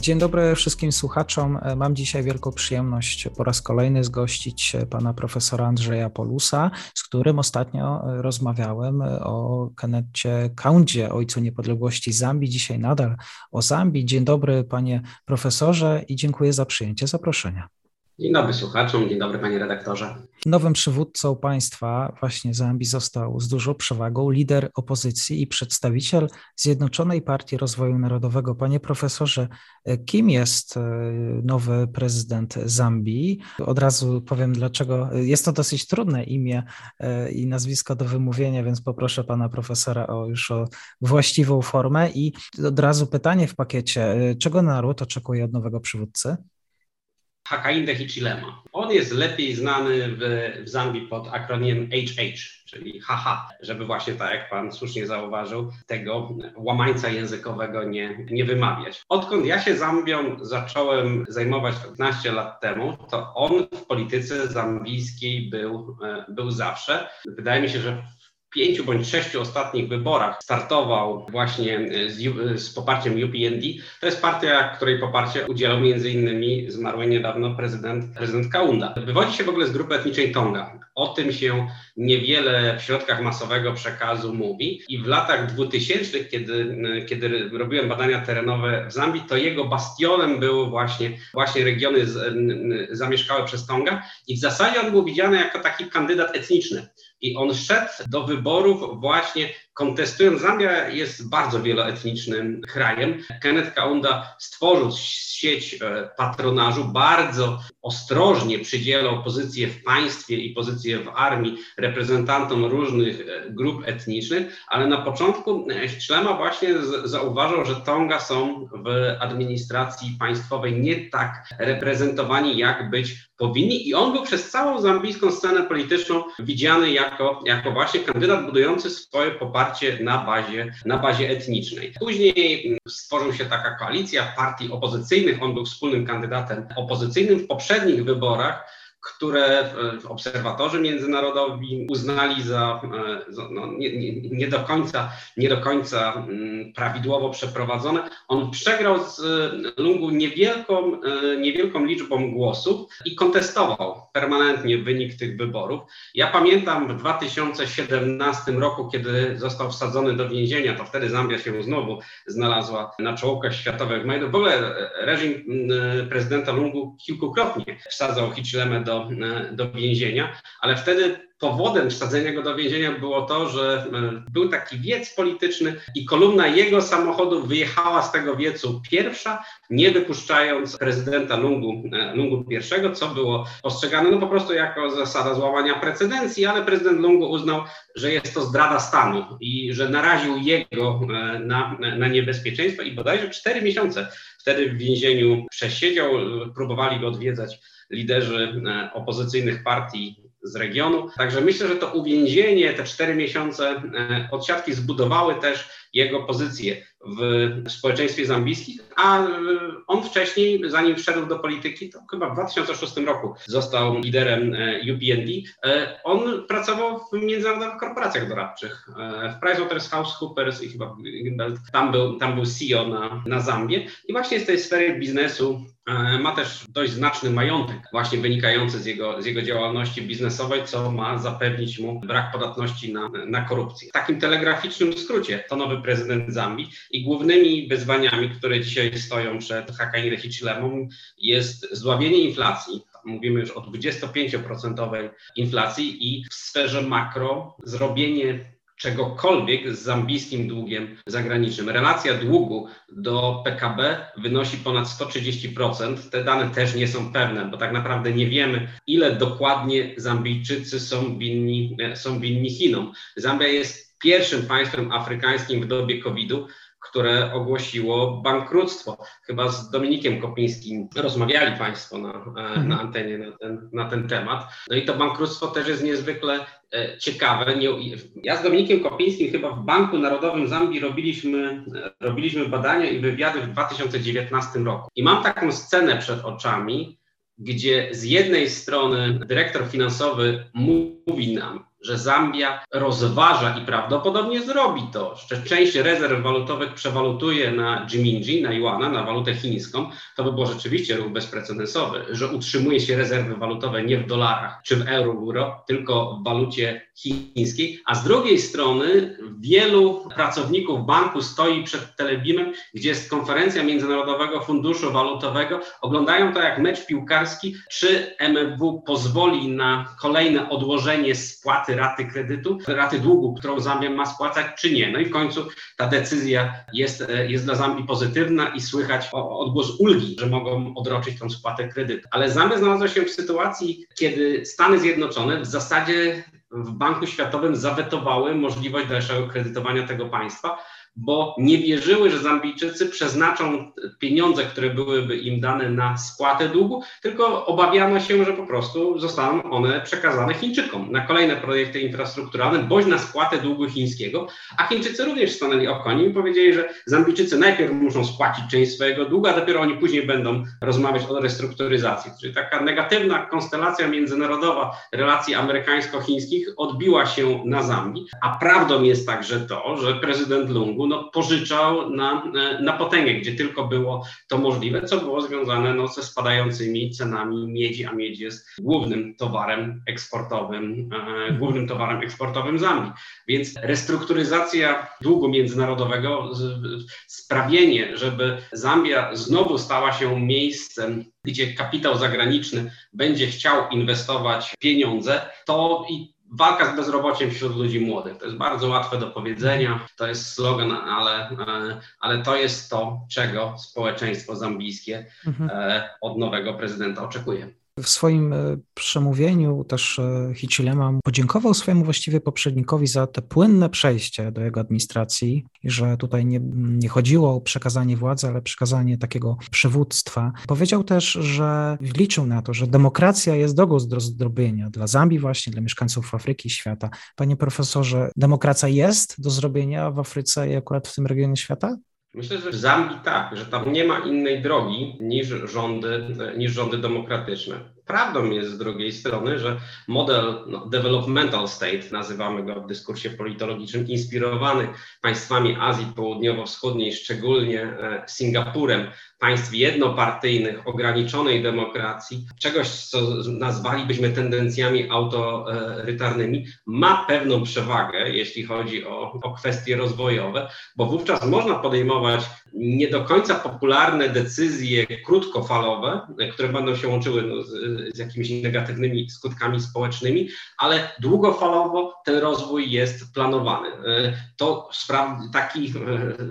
Dzień dobry wszystkim słuchaczom. Mam dzisiaj wielką przyjemność po raz kolejny zgościć pana profesora Andrzeja Polusa, z którym ostatnio rozmawiałem o Kenecie Kaundzie, ojcu niepodległości Zambii. Dzisiaj nadal o Zambii. Dzień dobry panie profesorze i dziękuję za przyjęcie zaproszenia. Dzień dobry słuchaczom, dzień dobry panie redaktorze. Nowym przywódcą państwa właśnie Zambii został z dużą przewagą lider opozycji i przedstawiciel Zjednoczonej Partii Rozwoju Narodowego. Panie profesorze, kim jest e, nowy prezydent Zambii? Od razu powiem dlaczego. Jest to dosyć trudne imię e, i nazwisko do wymówienia, więc poproszę pana profesora o już o właściwą formę i od razu pytanie w pakiecie. E, czego naród oczekuje od nowego przywódcy? Hakainde Hichilema. On jest lepiej znany w, w Zambii pod akronimem HH, czyli HH, żeby właśnie tak jak Pan słusznie zauważył, tego łamańca językowego nie, nie wymawiać. Odkąd ja się Zambią zacząłem zajmować 15 lat temu, to on w polityce zambijskiej był, e, był zawsze. Wydaje mi się, że pięciu bądź sześciu ostatnich wyborach startował właśnie z, z, poparciem UPND. To jest partia, której poparcie udzielał innymi zmarły niedawno prezydent, prezydent Kaunda. Wywodzi się w ogóle z grupy etnicznej Tonga. O tym się niewiele w środkach masowego przekazu mówi i w latach 2000, kiedy, kiedy robiłem badania terenowe w Zambii, to jego bastionem były właśnie, właśnie regiony z, zamieszkałe przez Tonga i w zasadzie on był widziany jako taki kandydat etniczny. I on szedł do wyborów właśnie kontestując. Zambia jest bardzo wieloetnicznym krajem. Kenneth Kaunda stworzył sieć e, patronażu, bardzo ostrożnie przydzielał pozycję w państwie i pozycję w armii reprezentantom różnych e, grup etnicznych, ale na początku Ślema właśnie zauważył, że Tonga są w administracji państwowej nie tak reprezentowani, jak być powinni i on był przez całą zambijską scenę polityczną widziany jako, jako właśnie kandydat budujący swoje poparcie na bazie, na bazie etnicznej. Później stworzył się taka koalicja partii opozycyjnych, on był wspólnym kandydatem opozycyjnym w poprzednich wyborach, które obserwatorzy międzynarodowi uznali za, e, za no, nie, nie, nie, do końca, nie do końca mm, prawidłowo przeprowadzone. On przegrał z e, Lungu niewielką, e, niewielką liczbą głosów i kontestował permanentnie wynik tych wyborów. Ja pamiętam w 2017 roku, kiedy został wsadzony do więzienia, to wtedy Zambia się znowu znalazła na czołówkach światowych mediów. W ogóle reżim mm, prezydenta Lungu kilkukrotnie wsadzał Hichileme do, e, do więzienia, ale wtedy powodem wsadzenia go do więzienia było to, że e, był taki wiec polityczny i kolumna jego samochodu wyjechała z tego wiecu pierwsza, nie wypuszczając prezydenta Lungu, e, Lungu I, co było postrzegane no po prostu jako zasada złamania precedencji, ale prezydent Lungu uznał, że jest to zdrada stanu i że naraził jego na, na niebezpieczeństwo i bodajże cztery miesiące wtedy w więzieniu przesiedział, próbowali go odwiedzać liderzy e, opozycyjnych partii z regionu. Także myślę, że to uwięzienie, te cztery miesiące e, odsiadki zbudowały też jego pozycję w społeczeństwie zambijskim, a e, on wcześniej, zanim wszedł do polityki, to chyba w 2006 roku został liderem UPND. On pracował w międzynarodowych korporacjach doradczych, w PricewaterhouseCoopers i chyba tam był, tam był CEO na, na i właśnie z tej sfery biznesu E, ma też dość znaczny majątek, właśnie wynikający z jego, z jego działalności biznesowej, co ma zapewnić mu brak podatności na, na korupcję. W takim telegraficznym skrócie to nowy prezydent Zambii i głównymi wyzwaniami, które dzisiaj stoją przed Hakainde Hichilemą jest zdławienie inflacji, mówimy już o 25% inflacji i w sferze makro zrobienie czegokolwiek z zambijskim długiem zagranicznym. Relacja długu do PKB wynosi ponad 130%. Te dane też nie są pewne, bo tak naprawdę nie wiemy, ile dokładnie Zambijczycy są winni, są winni Chinom. Zambia jest pierwszym państwem afrykańskim w dobie COVID-u, które ogłosiło bankructwo. Chyba z Dominikiem Kopińskim rozmawiali Państwo na, mhm. na antenie na ten, na ten temat. No i to bankructwo też jest niezwykle e, ciekawe. Ja z Dominikiem Kopińskim chyba w Banku Narodowym Zambii robiliśmy, robiliśmy badania i wywiady w 2019 roku. I mam taką scenę przed oczami, gdzie z jednej strony dyrektor finansowy mówi nam, że Zambia rozważa i prawdopodobnie zrobi to, że część rezerw walutowych przewalutuje na Jiminji, na Yuana, na walutę chińską, to by było rzeczywiście ruch bezprecedensowy, że utrzymuje się rezerwy walutowe nie w dolarach czy w euro, tylko w walucie chińskiej, a z drugiej strony wielu pracowników banku stoi przed telebimem, gdzie jest konferencja Międzynarodowego Funduszu Walutowego, oglądają to jak mecz piłkarski, czy MFW pozwoli na kolejne odłożenie spłaty raty kredytu, raty długu, którą Zambia ma spłacać, czy nie. No i w końcu ta decyzja jest, e, jest dla Zambii pozytywna i słychać odgłos ulgi, że mogą odroczyć tą spłatę kredytu. Ale Zambia znalazła się w sytuacji, kiedy Stany Zjednoczone w zasadzie w Banku Światowym zawetowały możliwość dalszego kredytowania tego państwa, bo nie wierzyły, że Zambijczycy przeznaczą pieniądze, które byłyby im dane na spłatę długu, tylko obawiano się, że po prostu zostaną one przekazane Chińczykom na kolejne projekty infrastrukturalne, bądź na spłatę długu chińskiego, a Chińczycy również stanęli o koni i powiedzieli, że Zambijczycy najpierw muszą spłacić część swojego długu, a dopiero oni później będą rozmawiać o restrukturyzacji. Czyli taka negatywna konstelacja międzynarodowa relacji amerykańsko-chińskich odbiła się na Zambii, a prawdą jest także to, że prezydent Lungu no, pożyczał na, na potęgę, gdzie tylko było to możliwe, co było związane no, ze spadającymi cenami miedzi, a miedź jest głównym towarem eksportowym, e, głównym towarem eksportowym Zambii. Więc restrukturyzacja długu międzynarodowego, sprawienie, żeby Zambia znowu stała się miejscem, gdzie kapitał zagraniczny będzie chciał inwestować pieniądze, to i walka z bezrobociem wśród ludzi młodych. To jest bardzo łatwe do powiedzenia, to jest slogan, ale, e, ale to jest to, czego społeczeństwo zambijskie mhm. E, od nowego prezydenta oczekuje. W swoim e, przemówieniu też e, Hichilema podziękował swojemu właściwie poprzednikowi za te płynne przejście do jego administracji że tutaj nie, nie chodziło o przekazanie władzy, ale przekazanie takiego przywództwa. Powiedział też, że liczył na to, że demokracja jest dogłos do zrobienia dla Zambii właśnie, dla mieszkańców Afryki i świata. Panie profesorze, demokracja jest do zrobienia w Afryce i akurat w tym regionie świata? Myślę, że w Zambii tak, że tam nie ma innej drogi niż rządy, niż rządy demokratyczne. Prawdą jest z drugiej strony, że model no, developmental state, nazywamy go w dyskursie politologicznym, inspirowany państwami Azji Południowo-Wschodniej, szczególnie e, Singapurem, państw jednopartyjnych, ograniczonej demokracji, czegoś, co nazwalibyśmy tendencjami autorytarnymi, ma pewną przewagę, jeśli chodzi o, o kwestie rozwojowe, bo wówczas można podejmować nie do końca popularne decyzje krótkofalowe, które będą się łączyły no, z, z jakimiś negatywnymi skutkami społecznymi, ale długofalowo ten rozwój jest planowany. To taki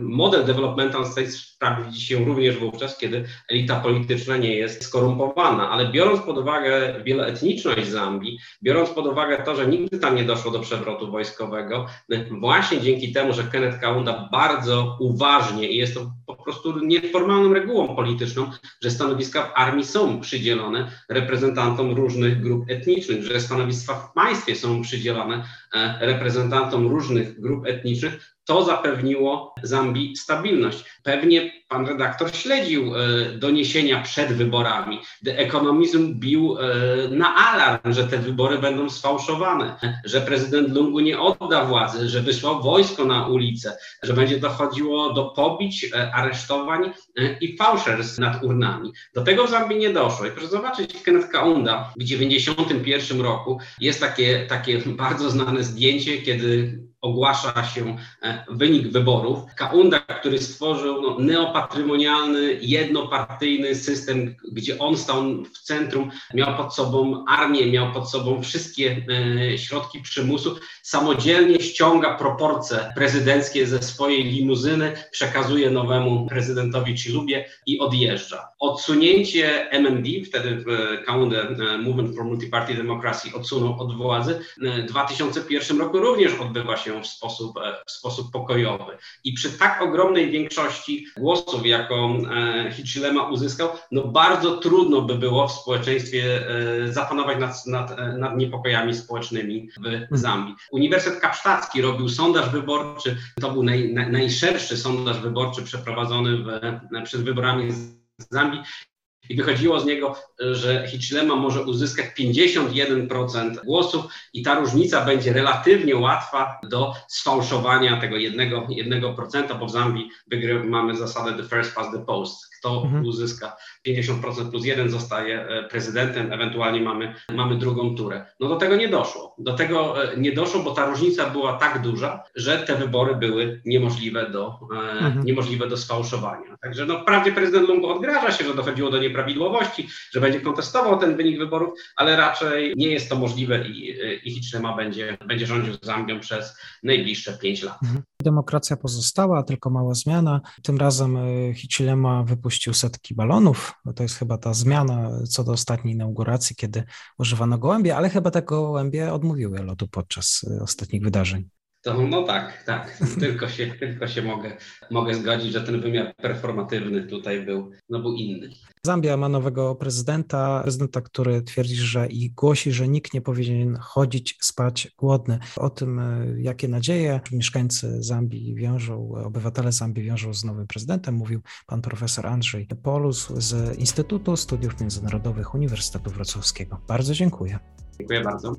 model developmental state sprawdzi się również wówczas, kiedy elita polityczna nie jest skorumpowana, ale biorąc pod uwagę wieloetniczność Zambii, biorąc pod uwagę to, że nigdy tam nie doszło do przewrotu wojskowego, właśnie dzięki temu, że Kenneth Kaunda bardzo uważnie i jest to po prostu nieformalną regułą polityczną, że stanowiska w armii są przydzielone reprezentantom różnych grup etnicznych, że stanowiska w państwie są przydzielane e, reprezentantom różnych grup etnicznych, to zapewniło Zambii stabilność. Pewnie pan redaktor śledził e, doniesienia przed wyborami. The Economism bił e, na alarm, że te wybory będą sfałszowane, że prezydent Lungu nie odda władzy, że wysłał wojsko na ulicę, że będzie dochodziło do pobić, e, aresztowań i fałszerstw nad urnami. Do tego w Zambii nie doszło. I proszę zobaczyć, Kenneth Kaunda w 1991 roku jest takie, takie bardzo znane zdjęcie, kiedy ogłasza się e, wynik wyborów. Kaunda, który stworzył no, neopatrymonialny, jednopartyjny system, gdzie on stał w centrum, miał pod sobą armię, miał pod sobą wszystkie e, środki przymusu, samodzielnie ściąga proporcje prezydenckie ze swojej limuzyny, przekazuje nowemu prezydentowi Chilubie i odjeżdża. Odsunięcie MMD, wtedy w Kaundę e, Movement for Multiparty Democracy odsunął od władzy, w 2001 roku również odbywa się się w sposób, w sposób pokojowy. I przy tak ogromnej większości głosów, jaką Hichilema uzyskał, no bardzo trudno by było w społeczeństwie zapanować nad, nad, nad niepokojami społecznymi w mhm. Zambii. Uniwersytet Kapsztacki robił sondaż wyborczy, to był naj, naj, najszerszy sondaż wyborczy przeprowadzony w, przed wyborami z Zambii i wychodziło z niego, że Hichilema może uzyskać 51% głosów i ta różnica będzie relatywnie łatwa do sfałszowania tego jednego, jednego procenta, bo w Zambii mamy zasadę the first past the post kto mhm. uzyska 50% plus jeden zostaje e, prezydentem, ewentualnie mamy, mamy drugą turę. No do tego nie doszło. Do tego e, nie doszło, bo ta różnica była tak duża, że te wybory były niemożliwe do, e, mhm. niemożliwe do sfałszowania. Także no, wprawdzie prezydent Lungu odgraża się, że dochodziło do nieprawidłowości, że będzie kontestował ten wynik wyborów, ale raczej nie jest to możliwe i, i Hichilema będzie, będzie rządził Zambią przez najbliższe 5 lat. Mhm. Demokracja pozostała, tylko mała zmiana. Tym razem Hichilema wypuścił wypuścił setki balonów. To jest chyba ta zmiana co do ostatniej inauguracji, kiedy używano gołębie, ale chyba te gołębie odmówiły lotu podczas y, ostatnich wydarzeń. To, no tak, tak. Tylko się, tylko się mogę, mogę zgodzić, że ten wymiar performatywny tutaj był, no był inny. Zambia ma nowego prezydenta, prezydenta, który twierdzi, że i głosi, że nikt nie powinien chodzić spać głodny. O tym, e, jakie nadzieje mieszkańcy Zambii wiążą, obywatele Zambii wiążą z nowym prezydentem, mówił pan profesor Andrzej Polus z Instytutu Studiów Międzynarodowych Uniwersytetu Wrocławskiego. Bardzo dziękuję. Dziękuję bardzo.